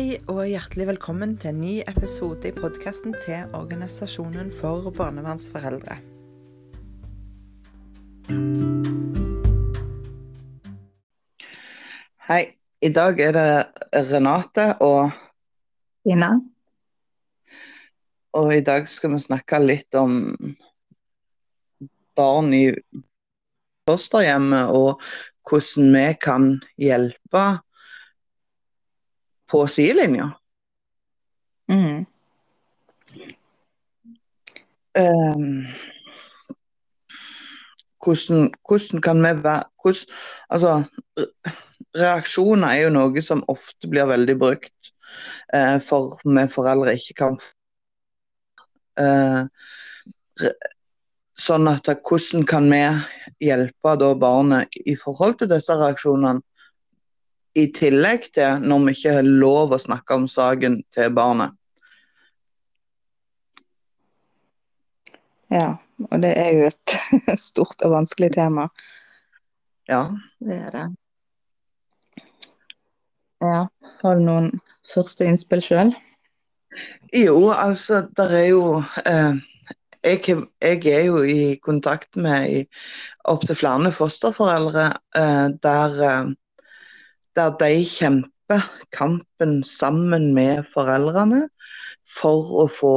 Hei og hjertelig velkommen til en ny episode i podkasten til Organisasjonen for barnevernsforeldre. Hei. I dag er det Renate og Ina. Og i dag skal vi snakke litt om barn i fosterhjemmet og hvordan vi kan hjelpe på sidelinja. Mm. Um, hvordan, hvordan kan vi være hvordan, Altså, reaksjoner er jo noe som ofte blir veldig brukt eh, for vi foreldre ikke kan eh, Sånn at hvordan kan vi hjelpe da barnet i forhold til disse reaksjonene? I tillegg til når vi ikke har lov å snakke om saken til barnet. Ja, og det er jo et stort og vanskelig tema. Ja. Det er det. Ja, har du noen første innspill sjøl? Jo, altså, der er jo eh, jeg, jeg, er jo i kontakt med opptil flere fosterforeldre eh, der, eh, der de kjemper kampen sammen med foreldrene for å få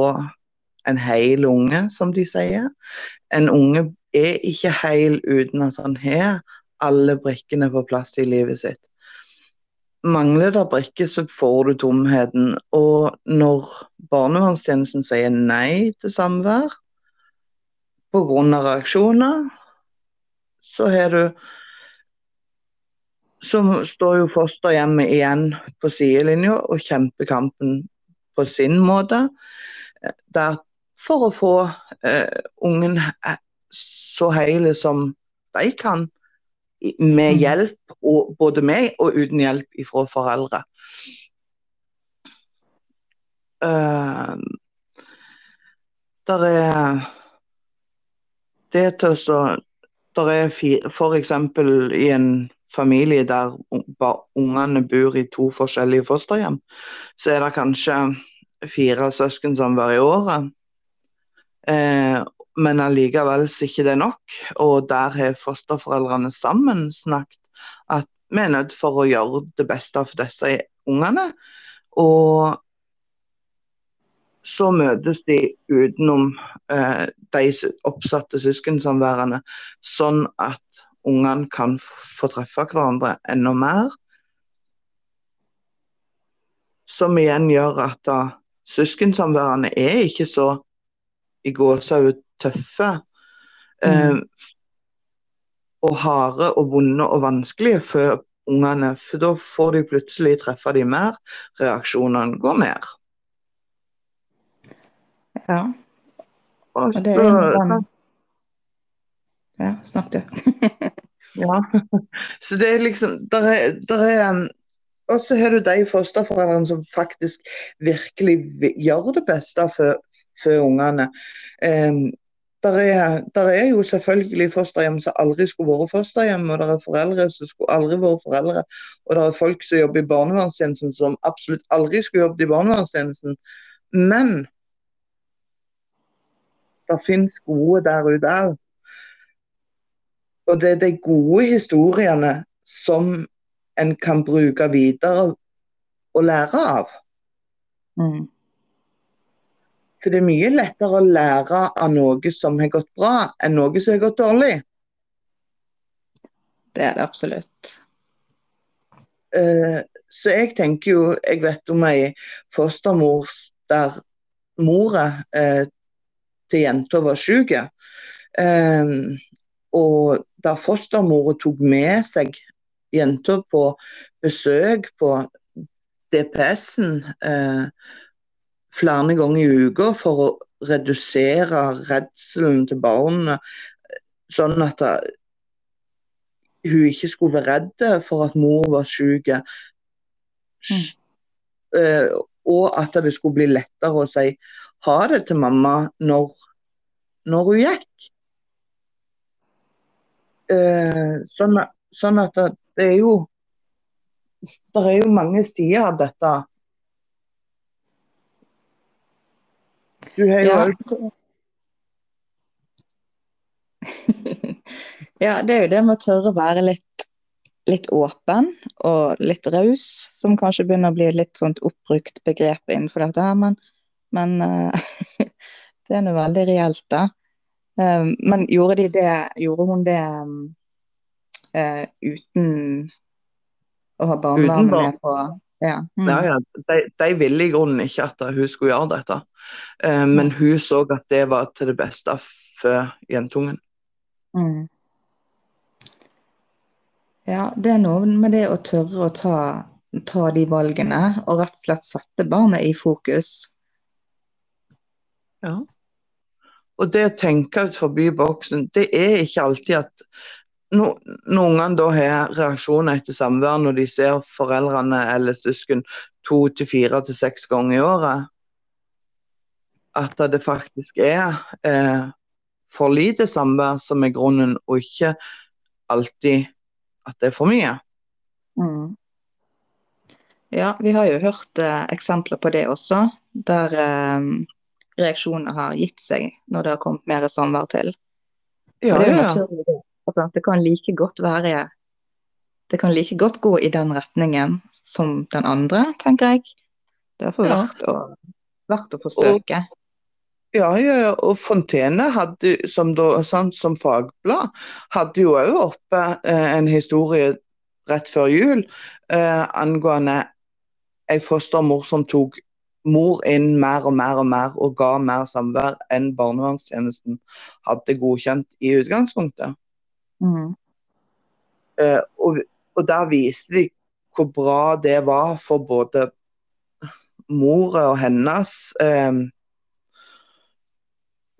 en hel unge, som de sier. En unge er ikke hel uten at han har alle brikkene på plass i livet sitt mangler det brikker, så får du tomheten. Og når barnevernstjenesten sier nei til samvær pga. reaksjoner, så har du så står jo fosterhjemmet igjen på sidelinja og kjemper kampen på sin måte. Der for å få eh, ungen så hele som de kan med mm. hjelp, og, både med og uten hjelp fra foreldre. Uh, der er det til så Der er f.eks. i en familie der ungene bor i to forskjellige fosterhjem, så er det kanskje fire søsken som var i året. Eh, men allikevel så ikke det nok. Og der har fosterforeldrene sammen snakket at vi er nødt for å gjøre det beste for disse ungene. Og så møtes de utenom eh, de oppsatte søskensamværene, sånn at ungene kan få treffe hverandre enda mer. Som igjen gjør at da, søskensamværene er ikke så i gåsehud tøffe. Mm. Eh, og harde og vonde og vanskelige for ungene. For da får de plutselig treffe de mer. Reaksjonene går ned. Ja. Og, så. Ja, snakk du. ja. Så det er liksom der er, der er um, Og så har du de fosterforeldrene som faktisk virkelig gjør det beste for, for ungene. Um, der er, der er, jo selvfølgelig fosterhjem som aldri skulle vært fosterhjem, og det er foreldre som skulle aldri vært foreldre. Og det er folk som jobber i barnevernstjenesten som absolutt aldri skulle jobbet i barnevernstjenesten. Men det finnes gode der ute òg. Og det er de gode historiene som en kan bruke videre og lære av. Mm. For det er mye lettere å lære av noe som har gått bra, enn noe som har gått dårlig. Det er det absolutt. Uh, så jeg tenker jo Jeg vet om ei fostermor der mora uh, til jenta var syk. Uh, og da fostermora tok med seg jenta på besøk på DPS-en. eh, flere ganger i uka for å redusere redselen til barnet, sånn at hun ikke skulle være redd for at mor var syk. Mm. Eh, og at det skulle bli lettere å si ha det til mamma når, når hun gikk sånn, sånn, at sånn det er jo Det er jo mange sider av dette. Du har jo ja. ja, det er jo det med å tørre å være litt, litt åpen og litt raus, som kanskje begynner å bli et litt sånt oppbrukt begrep innenfor dette her, men, men eh, det er noe veldig reelt, da. Eh, men gjorde, de det, gjorde hun det uh, uten å ha barnevernet barn. med på ja. mm. Ja, ja. De, de ville i grunnen ikke at hun skulle gjøre dette, uh, men hun så at det var til det beste for jentungen. Mm. Ja, det er noe med det å tørre å ta, ta de valgene, og rett og slett sette barnet i fokus. Ja. Og det å tenke ut forbi boksen, det er ikke alltid at no, når ungene da har reaksjoner etter samvær når de ser foreldrene eller søsken to til fire til seks ganger i året, at det faktisk er eh, for lite samvær som er grunnen, og ikke alltid at det er for mye. Mm. Ja, vi har jo hørt eh, eksempler på det også, der eh, reaksjoner har gitt seg når det har kommet mer samvær til. Ja, det ja. Altså, det kan like godt være Det kan like godt gå i den retningen som den andre, tenker jeg. Det er derfor Ja. verdt, å, verdt å forsøke. Ja, ja, ja. Og Fontene hadde, som, da, sant, som fagblad, hadde jo òg oppe eh, en historie rett før jul eh, angående ei fostermor som tok mor inn mer og mer og mer og ga mer samvær enn barnevernstjenesten hadde godkjent i utgangspunktet. Mm. Eh, og, og der viste de hvor bra det var for både mora og hennes eh,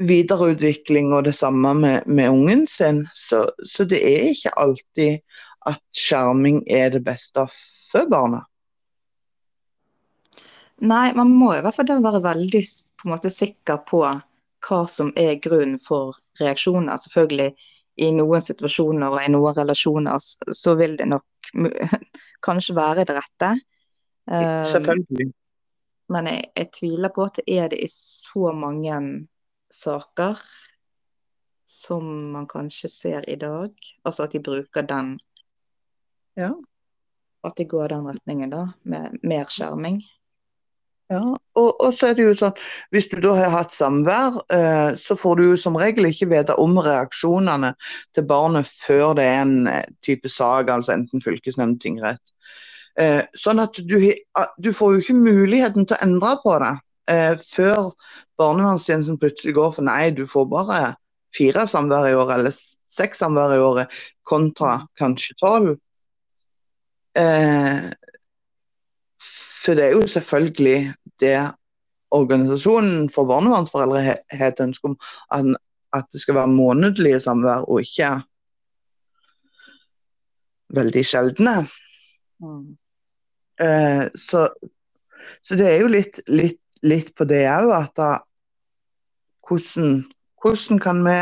videreutvikling og det samme med, med ungen sin. Så, så det er ikke alltid at skjerming er det beste for barna. Nei, man må i hvert fall være veldig på en måte, sikker på hva som er grunnen for reaksjoner. Selvfølgelig i noen situasjoner og i noen relasjoner så vil det nok kanskje være det rette. Eh, Selvfølgelig. Men jeg, jeg tviler på at det er det i så mange saker som man kanskje ser i dag. Altså at de bruker den Ja. At de går den retningen, da, med mer skjerming. Ja, og, og så er det jo sånn, Hvis du da har hatt samvær, eh, så får du jo som regel ikke vite om reaksjonene til barnet før det er en eh, type sak, altså enten fylkesnemnd, tingrett. Eh, sånn at du, du får jo ikke muligheten til å endre på det eh, før barnevernstjenesten plutselig går for nei, du får bare fire samvær i året, eller seks samvær i året, kontra kanskje tolv. Eh, for det er jo selvfølgelig det organisasjonen for barnevernsforeldre har et ønske om, at, at det skal være månedlige samvær, og ikke veldig sjeldne. Mm. Eh, så, så det er jo litt, litt, litt på det òg, at da, hvordan, hvordan kan vi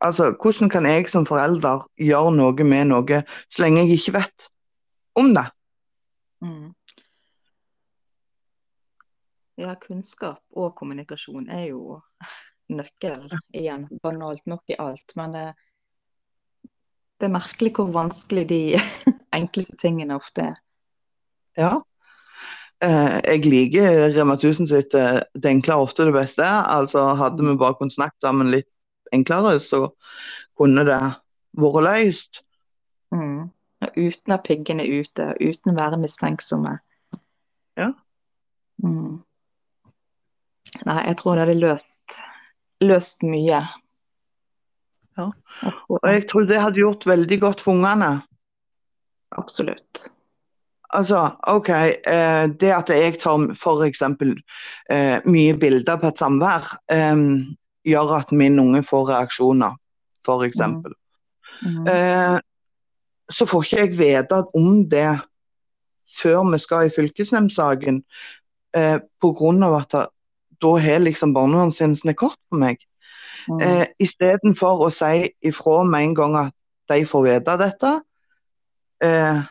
altså, hvordan kan jeg som forelder gjøre noe med noe så lenge jeg ikke vet om det? Mm. Ja, kunnskap og kommunikasjon er jo nøkkel. Igjen, banalt nok i alt. Men det, det er merkelig hvor vanskelig de enkleste tingene ofte er. Ja. Eh, jeg liker Rema 1000 sitt eh, 'det enkle er ofte det beste'. Altså Hadde vi bare kunnet snakke sammen litt enklere, så kunne det vært løst. Mm. Uten at piggene er ute, uten å være mistenksomme. Ja. Mm. Nei, jeg tror det hadde løst, løst mye. Ja. Og jeg tror det hadde gjort veldig godt for ungene. Absolutt. Altså, OK, eh, det at jeg tar f.eks. Eh, mye bilder på et samvær, eh, gjør at min unge får reaksjoner, f.eks. Mm. Mm. så får ikke jeg vite om det før vi skal i fylkesnemndsaken, eh, pga. at da- har liksom barnevernstjenesten et kort på meg. Mm. Eh, Istedenfor å si ifra med en gang at de får vite dette. Eh,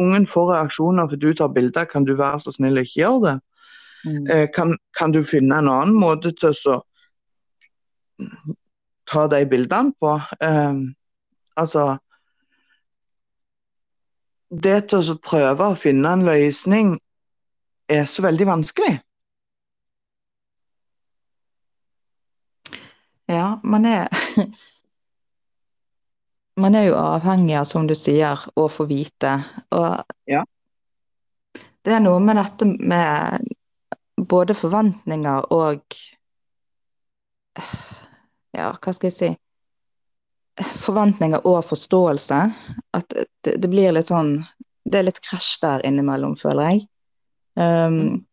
ungen får reaksjoner for du tar bilder, kan du være så snill å ikke gjøre det? Mm. Eh, kan, kan du finne en annen måte til å ta de bildene på? Eh, altså Det til å prøve å finne en løsning er så veldig vanskelig. Ja, man er Man er jo avhengig av, som du sier, å få vite. Og Ja. det er noe med dette med både forventninger og Ja, hva skal jeg si? Forventninger og forståelse. At det, det blir litt sånn Det er litt krasj der innimellom, føler jeg. Um,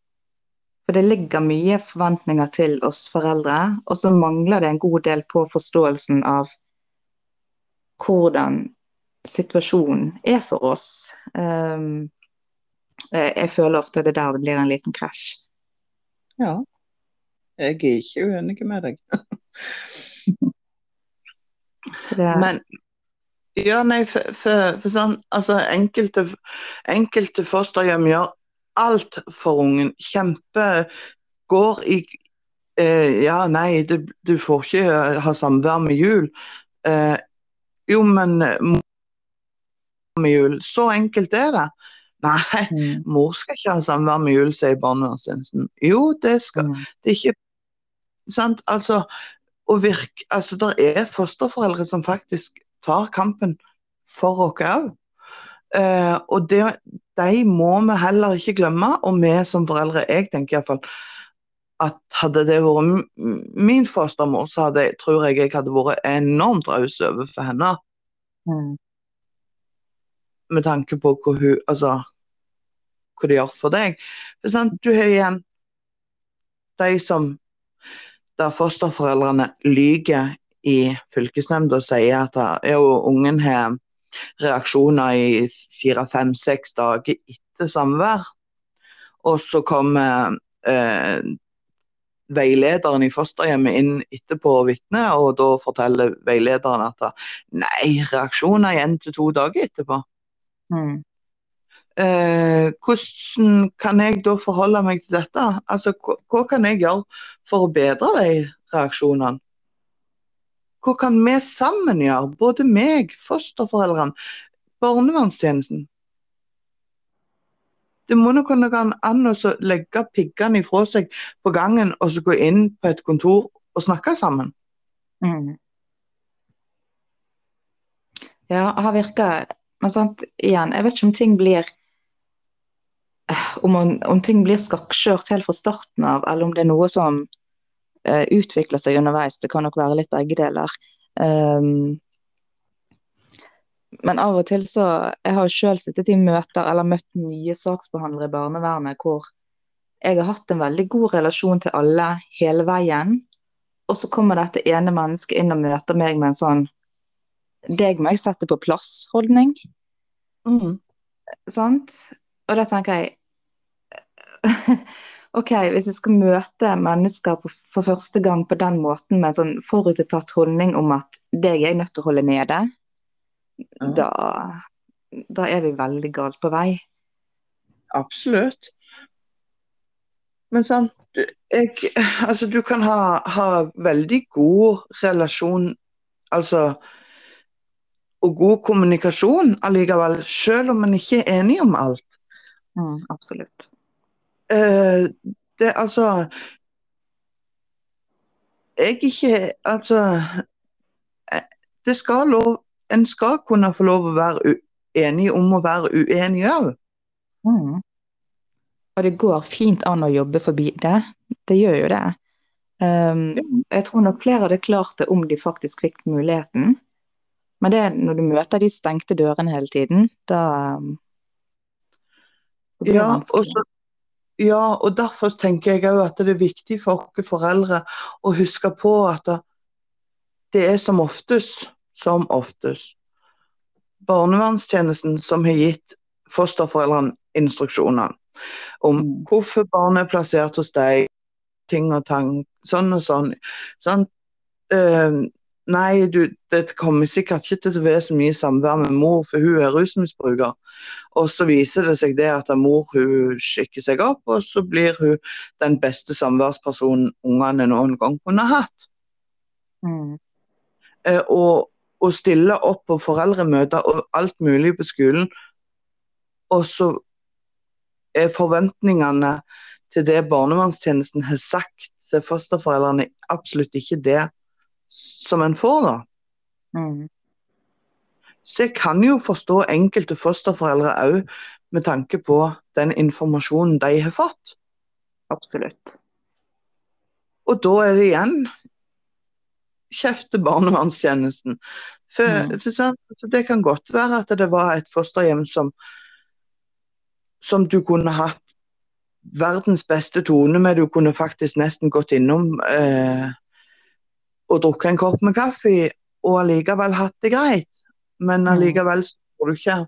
for det ligger mye forventninger til oss foreldre, og så mangler det en god del på forståelsen av hvordan situasjonen er for oss. Um, jeg føler ofte det er der det blir en liten krasj. Ja. Jeg er ikke uenig med deg. Det, Men ja, nei, for, for, for sånn, altså enkelte, enkelte fosterhjem gjør alt for ungen. Kjempe Går i eh, Ja, nei, du, du får ikke ha samvær med jul. Eh, jo, men med jul. Så enkelt er det. Nei, mm, mor skal ikke ha samvær med jul, sier barnevernstjenesten. Jo, det skal mm, Det er ikke sant? Altså, å virke, altså, det er fosterforeldre som faktisk tar kampen for oss òg. Eh, og det, de må vi heller ikke glemme. Og vi som foreldre, jeg tenker iallfall at hadde det vært min fostermor, så hadde, tror jeg jeg hadde vært enormt raus overfor henne. mm, Med tanke på hva hun Altså hva det gjør for deg. For sant, du har igjen de som der fosterforeldrene lyver i fylkesnemnda og sier at ja, ungen har reaksjoner i fire, fem, seks dager etter samvær. Og så kommer eh, veilederen i fosterhjemmet inn etterpå og vitner, og da forteller veilederen at nei, reaksjoner er én til to dager etterpå. mm. Eh, hvordan kan jeg da forholde meg til dette? Altså, hva, hva kan jeg gjøre for å bedre de reaksjonene? Hva kan vi sammen gjøre, både meg, fosterforeldrene, barnevernstjenesten? Det må nå kunne gå an å legge piggene ifra seg på gangen og så gå inn på et kontor og snakke sammen. Mm. Ja, har virka Men sant, igjen, jeg vet ikke om ting blir om, om ting blir skakkjørt helt fra starten av, eller om det er noe som eh, utvikler seg underveis. Det kan nok være litt begge deler. Um, men av og til så Jeg har sjøl sittet i møter eller møtt nye saksbehandlere i barnevernet hvor jeg har hatt en veldig god relasjon til alle hele veien. Og så kommer dette ene mennesket inn og møter meg med en sånn Deg må jeg sette på plass-holdning. Sant? Og da tenker jeg OK, hvis jeg skal møte mennesker på, for første gang på den måten med en sånn forutinntatt holdning om at det er jeg nødt til å holde nede, Ja. da, da er vi veldig galt på vei. Absolutt. Men sant, jeg, altså, du kan ha, ha veldig god relasjon, altså og god kommunikasjon allikevel, selv om man ikke er enig om alt. Mm, absolutt. Eh, det altså Jeg ikke Altså eh, Det skal lov En skal kunne få lov å være enig om å være uenig òg. Mm. Og det går fint an å jobbe forbi det. Det gjør jo det. Um, jeg tror nok flere hadde klart det om de faktisk fikk muligheten. Men det er når du møter de stengte dørene hele tiden, da det blir Ja, og så Ja, og derfor tenker jeg òg at det er viktig for oss foreldre å huske på at det- er som oftest, som oftest, barnevernstjenesten som har gitt fosterforeldrene instruksjoner om hvorfor barnet er plassert hos deg, ting og tang, sånn og sånn. Sant? Nei, du, det kommer sikkert ikke til å være så mye samvær med mor, for hun er rusmisbruker. Og så viser det seg det at mor hun skikker seg opp, og så blir hun den beste samværspersonen ungene noen gang kunne hatt. Mm. Eh, og, og stille opp på foreldremøter og alt mulig på skolen. Og så er forventningene til det barnevernstjenesten har sagt til fosterforeldrene, absolutt ikke det som en får, da. Mm. Så jeg kan jo forstå enkelte fosterforeldre òg, med tanke på den informasjonen de har fått. Absolutt. Og da er det igjen kjeft til barnevernstjenesten. For, Mm. for sant, det kan godt være at det var et fosterhjem som, som du kunne hatt verdens beste tone med. Du kunne faktisk nesten gått innom eh, og drukket en kopp med kaffe, og allikevel hatt det greit. Men Mm. allikevel så får du ikke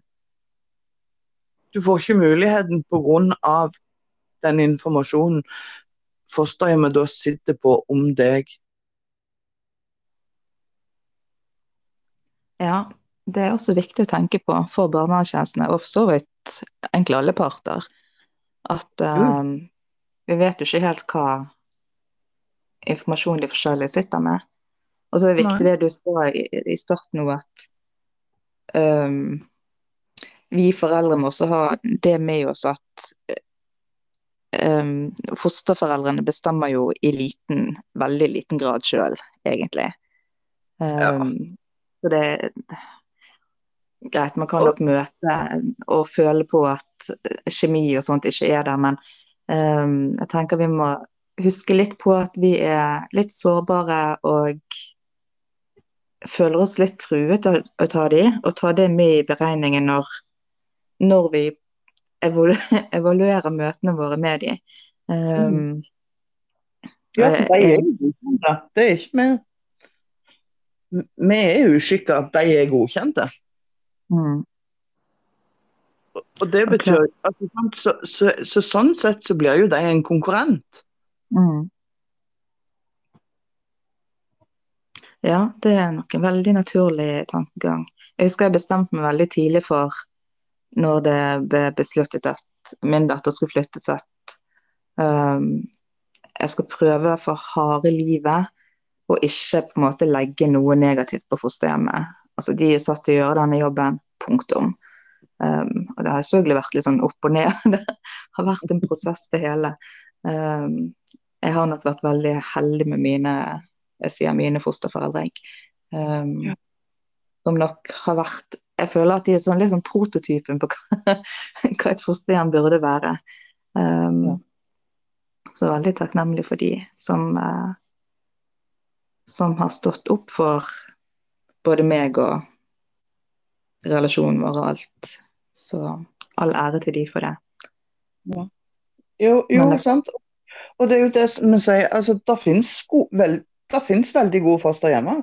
Du får ikke muligheten pga. den informasjonen fosterhjemmet da sitter på om deg. Ja, det er også viktig å tenke på for barnevernstjenestene, og for så vidt egentlig alle parter, at eh, vi vet jo ikke helt hva informasjon de forskjellige sitter med. Og så er det viktig Nei. det du sa i, i starten nå, at um, vi foreldre må også ha det med oss at um, fosterforeldrene bestemmer jo i liten, veldig liten grad sjøl, egentlig. Ja. Ehm, så det greit, man kan nok møte og føle på at kjemi og sånt ikke er der, men um, jeg tenker vi må huske litt på at vi er litt sårbare og føler oss litt truet av å ta de, og ta det med i beregningen når, når vi evalu evaluerer møtene våre med de. Ehm, Ja, for de Eh, er jo godkjente. Det er ikke vi. Vi er uskikka, de er godkjente. mm, Og det betyr betyr at så, så, så sånn sett så blir jo de en konkurrent. Mm. Ja, det er nok en veldig naturlig tankegang. Jeg husker jeg bestemte meg veldig tidlig for når det ble besluttet at min datter skulle flyttes, at um, jeg skal prøve for harde livet og ikke på en måte legge noe negativt på fosterhjemmet. Altså, de er satt til å gjøre denne jobben, punktum. Um, og det har selvfølgelig vært litt sånn opp og ned. Det har vært en prosess det hele. Um, jeg har nok vært veldig heldig med mine jeg sier mine fosterforeldre. Um, Ja. Som nok har vært Jeg føler at de er sånn, sånn prototypen på hva, hva et fosterhjem burde være. Um, Ja. Så veldig takknemlig for de som, uh, som har stått opp for både meg og relasjonen vår og alt. Så all ære til de for det. Jo, jo Men sant. Og det er jo det vi sier, altså det finnes, veld, det finnes veldig gode fosterhjemmer.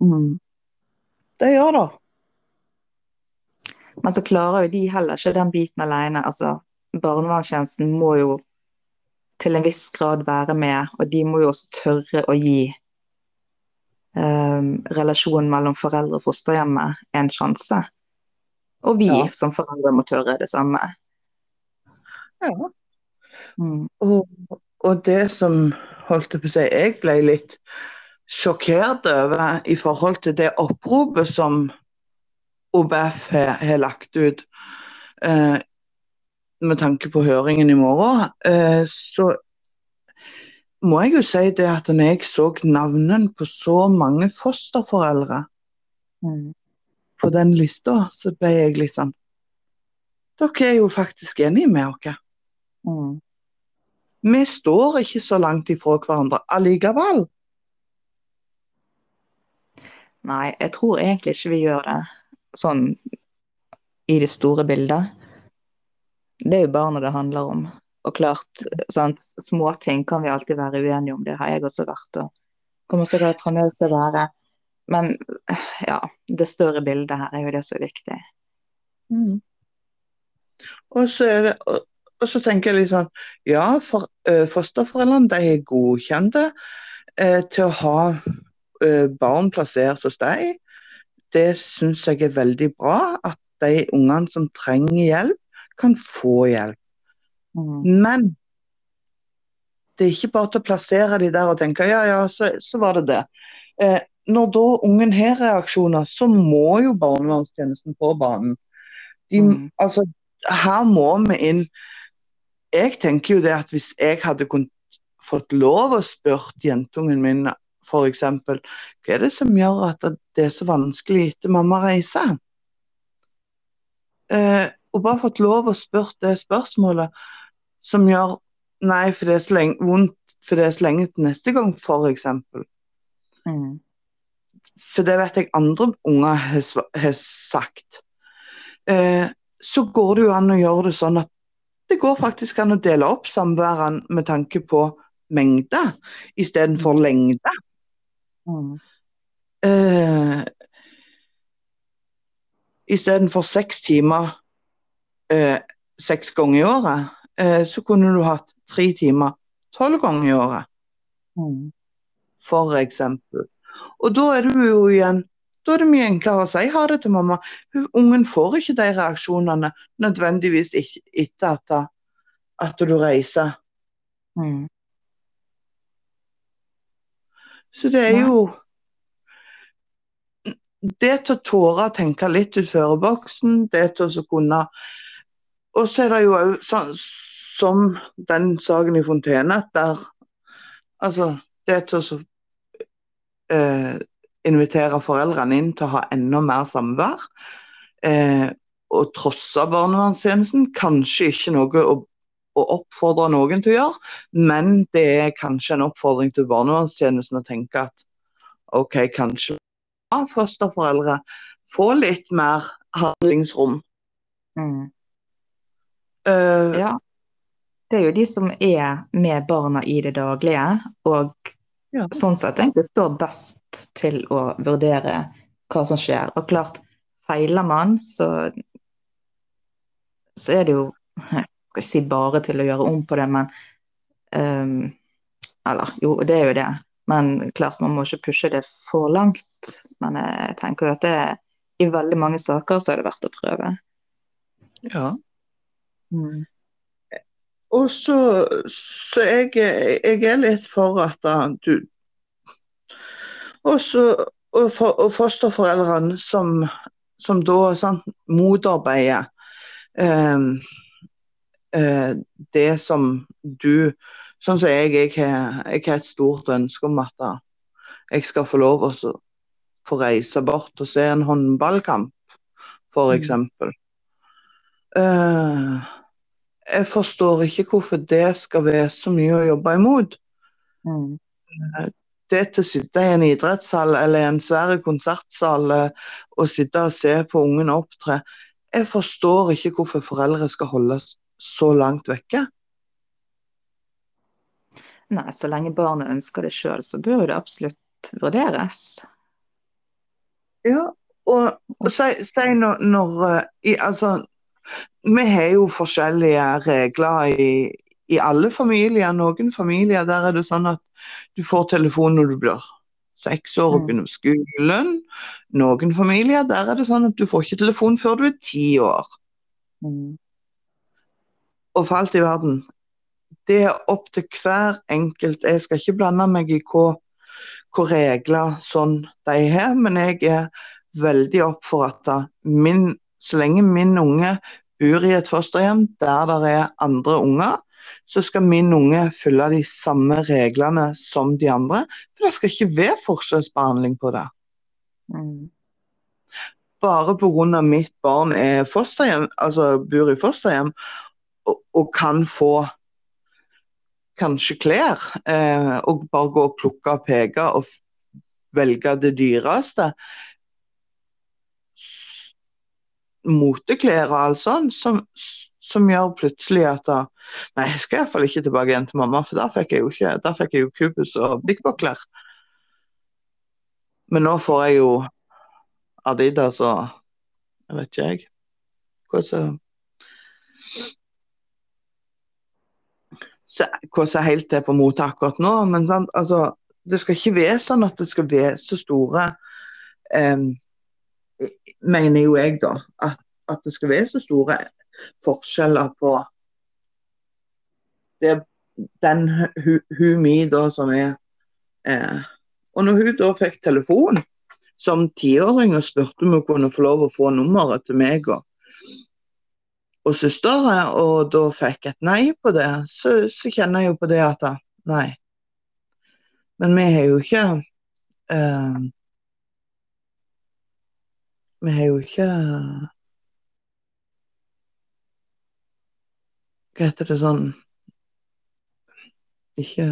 Mm. Det gjør det. Men så klarer jo de heller ikke den biten alene. Altså, barnevernstjenesten må jo til en viss grad være med, og de må jo også tørre å gi um, relasjonen mellom foreldre og fosterhjemmet en sjanse. Og vi Ja. som foreldre må tørre det samme. Ja. Mm. Og, og det som holdt jeg på å si, jeg ble litt sjokkert over i forhold til det oppropet som OBF har, lagt ut eh, med tanke på høringen i morgen, eh, så må jeg jo si det at når jeg så navnene på så mange fosterforeldre Mm. på den lista, så ble jeg litt sånn Dere er jo faktisk enige med oss. Mm. Vi står ikke så langt ifra hverandre allikevel. Nei, jeg tror egentlig ikke vi gjør det sånn i det store bildet. Det er jo barna det handler om. Og klart, sant, småting kan vi alltid være uenige om, det har jeg også vært og kommer sikkert fremdeles til å være. Men ja, det større bildet her er jo det som er viktig. Og så, er det, og, så tenker jeg litt sånn Ja, for, eh, fosterforeldrene de er godkjente eh, til å ha eh, barn plassert hos deg. Det syns jeg er veldig bra. At de ungene som trenger hjelp, kan få hjelp. Mm. Men det er ikke bare til å plassere de der og tenke ja, ja, så, så var det det. Eh, når da ungen har reaksjoner, så må jo barnevernstjenesten på banen. De, Mm. altså, her må vi inn. Jeg tenker jo det at hvis jeg hadde fått lov å spørre jentungen min f.eks. hva er det som gjør at det er så vanskelig etter mamma reiser? Eh, og bare fått lov å spørre det spørsmålet som gjør Nei, for det er så lenge, vondt for det er så lenge til neste gang, f.eks. Mm. For det vet jeg andre unger har har sagt. Eh, så går det jo an å gjøre det sånn at det går faktisk an å dele opp samværene med tanke på mengde istedenfor lengde. Mm. Uh, Istedenfor seks timer uh, seks ganger i året, uh, så kunne du hatt tre timer tolv ganger i året, Mm. for eksempel. Og da er du jo igjen da er det mye enklere å si ha det til mamma. Ungen får ikke de reaksjonene nødvendigvis etter at, at du reiser. Mm. Så det er jo Det til å tåre å tenke litt utenfor boksen, det til å kunne Og så er det jo òg sånn som den saken i Fontene, der Altså, det til å eh, invitere foreldrene inn til å ha enda mer samvær. Eh, og trosse barnevernstjenesten. Kanskje ikke noe å, å oppfordre noen til å gjøre, men det er kanskje en oppfordring til barnevernstjenesten å tenke at OK, kanskje ja, fosterforeldre få litt mer handlingsrom. Mm. Uh, Ja. Det er jo de som er med barna i det daglige, og Ja. sånn sett egentlig står best til å vurdere hva som skjer. Og klart, feiler man, så, så er det jo Jeg skal ikke si bare til å gjøre om på det, men um, Eller jo, det er jo det. Men klart, man må ikke pushe det for langt. Men jeg tenker jo at det i veldig mange saker så er det verdt å prøve. ja. Mm. Og så, så jeg, jeg er litt for at du Og så og, for, og fosterforeldrene som, som da sant, motarbeider eh, eh, det som du Sånn som jeg, jeg har, jeg har et stort ønske om at jeg skal få lov å få reise bort og se en håndballkamp, for Mm. Eh, jeg forstår ikke hvorfor det skal være så mye å jobbe imot. Mm. Det til å sitte i en idrettshall eller en svær konsertsal eh, og sitte og se på ungen opptre. Jeg forstår ikke hvorfor foreldre skal holdes så langt vekke. Nei, så lenge barnet ønsker det sjøl, så bør det absolutt vurderes. Ja, og, og si, si når, når eh, i, altså, Vi har jo forskjellige regler i, i alle familier. Noen familier der er det sånn at du får telefon når du blir seks år og Mm. begynner på skolen. Noen familier der er det sånn at du får ikke telefon før du er ti år. Mm. Og for alt i verden, det er opp til hver enkelt. Jeg skal ikke blande meg i hva, hva regler sånn de har, men jeg er veldig opp for at min, så lenge min unge bor i et fosterhjem der det er andre unger, så skal min unge følge de samme reglene som de andre. For det skal ikke være forskjellsbehandling på det. Mm. Bare pga. mitt barn er fosterhjem, altså bor i fosterhjem og, og kan få kanskje klær, eh, og bare gå og plukke og peke og velge det dyreste. Moteklær og alt sånt, som, som gjør plutselig at da, Nei, jeg skal iallfall ikke tilbake igjen til mamma, for der fikk jeg jo ikke, der fikk jeg jo kubus og Big Bock-klær. Men nå får jeg jo Adidas og Jeg vet ikke, jeg. Som så- hva er helt til på mote akkurat nå. Men sant, altså, det skal ikke være sånn at det skal være så store eh, Mener jo jeg, da. At, at, det skal være så store forskjeller på det, den hun, hu da som er eh, Og når hun da fikk telefon som tiåring og spurte om hun kunne få lov å få nummeret til meg og, og søsteren, og da fikk et nei på det, så, så kjenner jeg jo på det at nei. Men vi har jo ikke eh, Vi har jo ikke Hva heter det sånn Ikke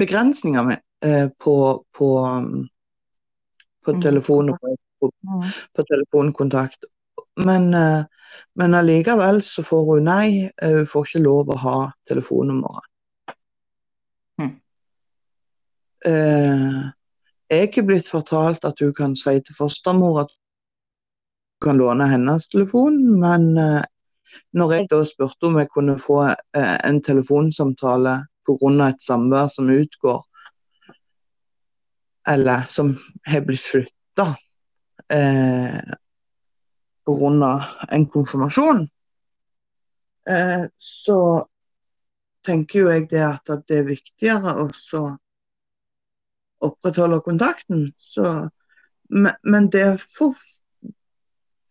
Begrensninger med, eh, på, på, på Mm. telefon og på, Mm. på telefonkontakt. Men, eh, men allikevel så får hun nei. eh, Hun får ikke lov å ha telefonnummeret. Mm. Eh, jeg er blitt fortalt at hun kan si til fostermor at kan låne hennes telefon, men eh, når jeg da spurte om jeg kunne få eh, en telefonsamtale pga. et samvær som utgår, eller som har blitt flytta eh, pga. en konfirmasjon, eh, så tenker jo jeg det at, det er viktigere å opprettholde kontakten. Så, men, men det får,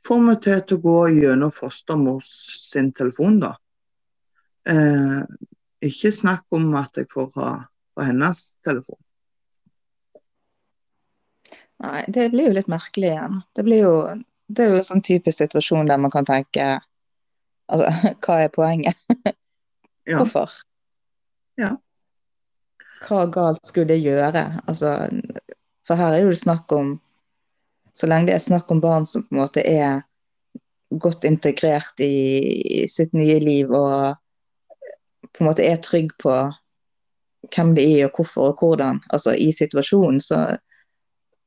får vi til til å gå gjennom fostermors sin telefon, da. Eh, ikke snakk om at jeg får ha på hennes telefon. Nei, det blir jo litt merkelig igjen. Det blir jo det er jo en sånn typisk situasjon der man kan tenke Altså, hva er poenget? Ja. Hvorfor? Ja. Hva galt skulle det gjøre? Altså, for her er jo det snakk om Så lenge det er snakk om barn som på en måte er godt integrert i, sitt nye liv og på en måte er trygg på hvem de er og hvorfor og hvordan, altså i situasjonen, så,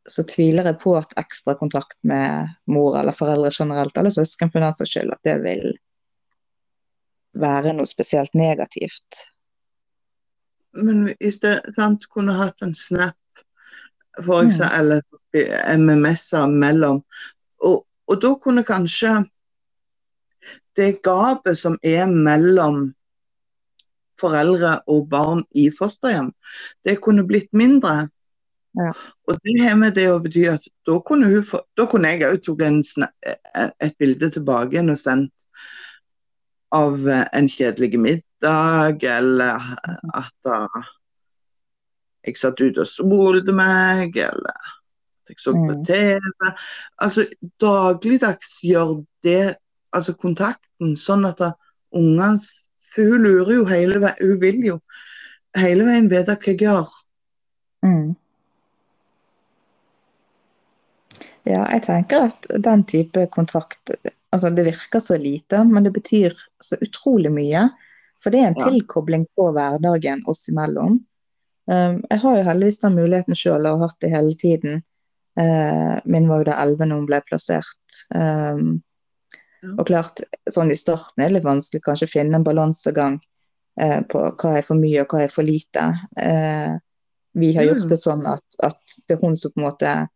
så tviler jeg på at ekstra kontakt med mor eller foreldre generelt, eller søsken for den saks skyld, at det vil være noe spesielt negativt. Men hvis det sant, kunne hatt en snap, for eksempel, eller MMS-er mellom. Og, og da kunne kanskje det gapet som er mellom foreldre og barn i fosterhjem, det kunne blitt mindre. Ja. Og det har med det å bety at da kunne, hun da kunne jeg òg tatt et bilde tilbake igjen og sendt av en kjedelig middag, eller at uh, jeg satt ute og solte meg, eller at jeg så på Mm. TV. Altså dagligdags gjør det altså kontakten sånn at ungene For hun lurer jo hele veien, hun vil jo hele veien vite hva jeg gjør. Mm. Ja, jeg tenker at den type kontrakt altså Det virker så lite, men det betyr så utrolig mye. For det er en Ja. tilkobling på hverdagen oss imellom. Um, jeg har jo heldigvis den muligheten sjøl og har hatt det hele tiden. Uh, min var jo da 11 når hun ble plassert. Um, og klart, sånn i starten er det litt vanskelig kanskje å finne en balansegang eh, på hva er for mye og hva er for lite. Eh, vi har gjort Mm. det sånn at, at det er hun som på en måte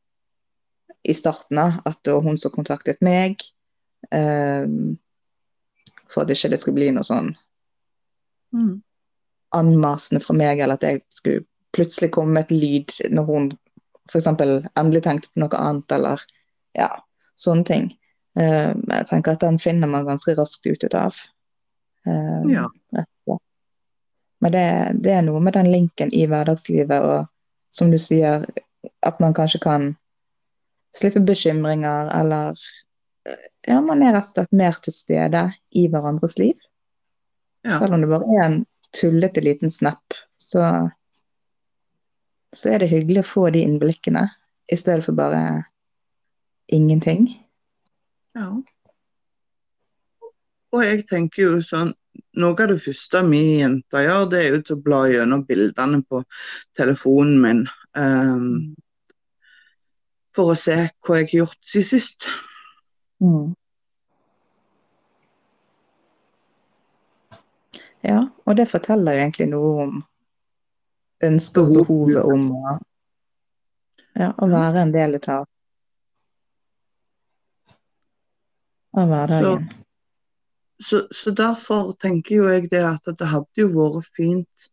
i starten at det var hun som kontaktet meg. eh, for at ikke det skulle bli noe sånn Mm. Anmasende fra meg, eller at jeg skulle plutselig komme med et lyd når hun f.eks. endelig tenkte på noe annet, eller ja, sånne ting. Uh, jeg tenker at den finner man ganske raskt ut av. Uh, Ja. Men det, det er noe med den linken i hverdagslivet, og som du sier, at man kanskje kan slippe bekymringer, eller eh, ja, man er rett og slett mer til stede i hverandres liv. Ja. Selv om det bare er en tullete liten snap, så, så er det hyggelig å få de innblikkene, i stedet for bare ingenting. Ja. Og jeg tenker jo sånn Noe av det første vi jenter gjør, det er jo til å bla gjennom bildene på telefonen min. Um, for å se hva jeg har gjort siden sist. Mm. Ja, og det forteller jo egentlig noe om ønsket og Behov. behovet om å, ja, å være en del av, av hverdagen. Så, så derfor tenker jo jeg det at det hadde jo vært fint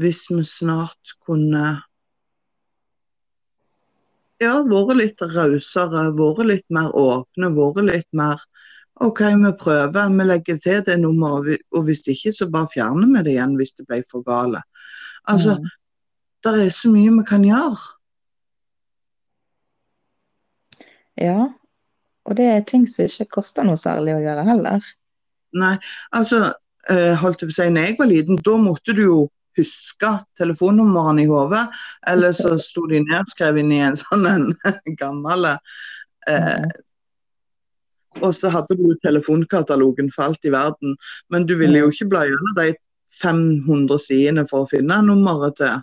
hvis vi snart kunne ja, vært litt rausere, vært litt mer åpne, vært litt mer OK, vi prøver, vi legger til det nummeret, og hvis ikke, så bare fjerner vi det igjen hvis det ble for gale. Altså, Mm. det er så mye vi kan gjøre. Ja, og det er ting som ikke koster noe særlig å gjøre heller. Nei, altså, eh, holdt jeg på å si, når jeg var liten, da måtte du jo huske telefonnumrene i hodet, eller så sto de nedskrevet inn i en sånn en gammel eh, Og så hadde du telefonkatalogen for alt i verden, men du ville jo ikke bla gjennom de 500 sidene for å finne nummeret til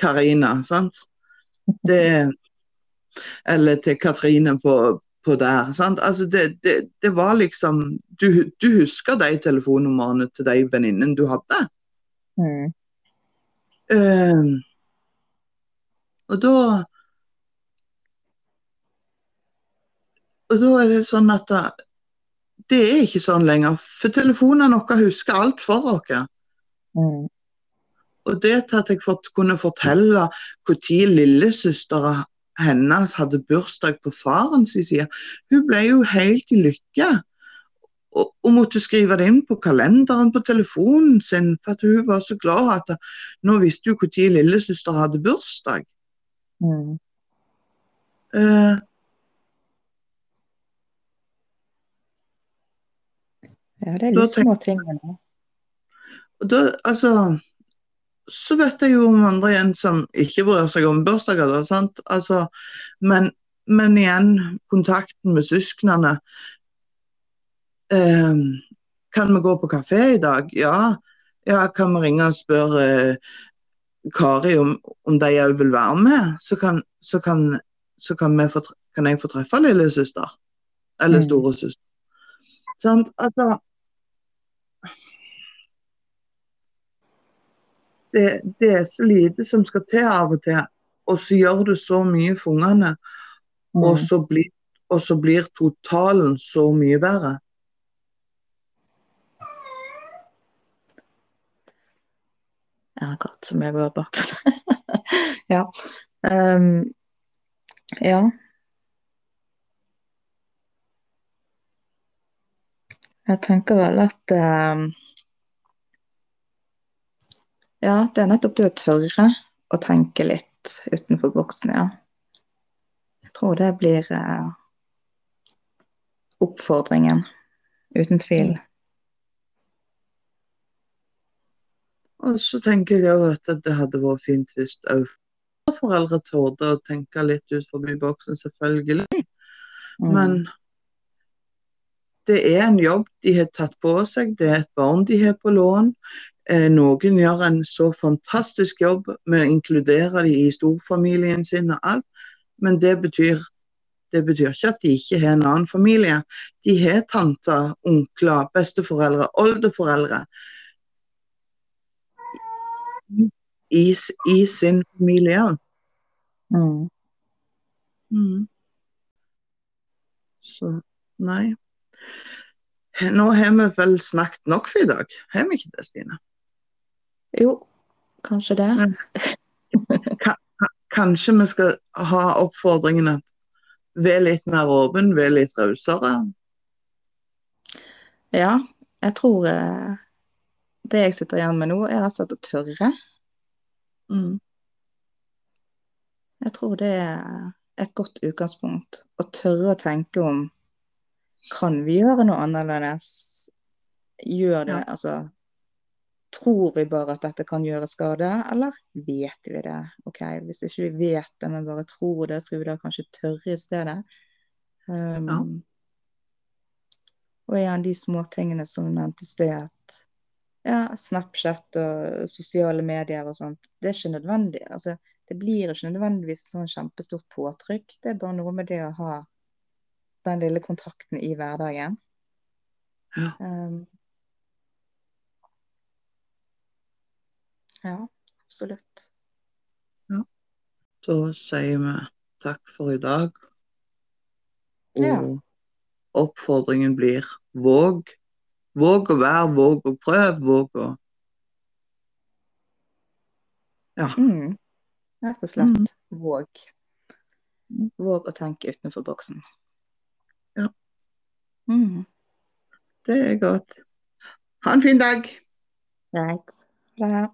Karina, sant? Det Eller til Katrine på, på der. Sant? Altså det, det, det var liksom du, du husker de telefonnumrene til de venninnene du hadde. Mm. Uh, og da Og da er det sånn at det, det er ikke sånn lenger. For telefonene våre husker alt for oss. Mm. Og det at jeg fått, kunne fortelle når lillesøstera hennes hadde bursdag på farens side, hun ble jo helt i lykke. Og, og måtte skrive det inn på kalenderen på telefonen sin, for hun var så glad at nå visste hun når lillesøster hadde bursdag. Mm. Eh, Ja, det er de små tingene. og da, altså Så vet jeg jo om andre igjen som ikke bryr seg om bursdager, da, sant. Altså, men, men igjen, kontakten med søsknene. Eh, kan vi gå på kafé i dag? Ja. ja kan vi ringe og spørre eh, Kari om, om de òg vil være med? Så kan, så kan, så kan, få, kan jeg få treffe lillesøster. Eller Mm. storesøster. Sant? Altså det, det er så lite som skal til av og til, og så gjør det så mye for ungene. Og, Mm. så blir, og så blir totalen så mye bedre. Ja, akkurat som jeg var bak. ja. Um, ja. Jeg tenker vel at ehm, Ja, det er nettopp det å tørre å tenke litt utenfor boksen, ja. Jeg tror det blir eh, oppfordringen, uten tvil. Og så tenker jeg òg at det hadde vært fint hvis òg foreldre torde å tenke litt ut forbi boksen, selvfølgelig. Mm. Men det er en jobb de har tatt på seg, det er et barn de har på lån. Eh, noen gjør en så fantastisk jobb med å inkludere dem i storfamilien sin og alt, men det betyr, det betyr ikke at de ikke har en annen familie. De har tanter, onkler, besteforeldre, oldeforeldre i, i sin familie òg. Mm. Mm. Så nei. Nå har vi vel snakket nok for i dag, har vi ikke det, Stine? Jo, kanskje det. Kanskje vi skal ha oppfordringen at vær litt mer åpen, vær litt rausere. Ja, jeg tror eh, det jeg sitter igjen med nå, er rett og slett å tørre. Mm. Jeg tror det er et godt utgangspunkt. Å tørre å tenke om kan vi gjøre noe annerledes? Gjør det, Ja. altså Tror vi bare at dette kan gjøre skade, eller vet vi det? Ok, Hvis ikke vi vet det, men bare tror det, skal vi da kanskje tørre i stedet? Um, Ja. Og igjen de småtingene som nevnte i sted, at ja, Snapchat og sosiale medier og sånt, det er ikke nødvendig. Altså, det blir ikke nødvendigvis sånn kjempestort påtrykk. Det er bare noe med det å ha den lille kontakten i hverdagen. Ja. Um, Ja, absolutt. Ja. Så sier vi takk for i dag. Og Ja. oppfordringen blir våg. Våg å være, våg å prøve, våg å Ja. Mm. Rett og slett. Mm. Våg. Våg å tenke utenfor boksen. Ja. Mm. Det er godt. Ha en fin dag. Right. Det.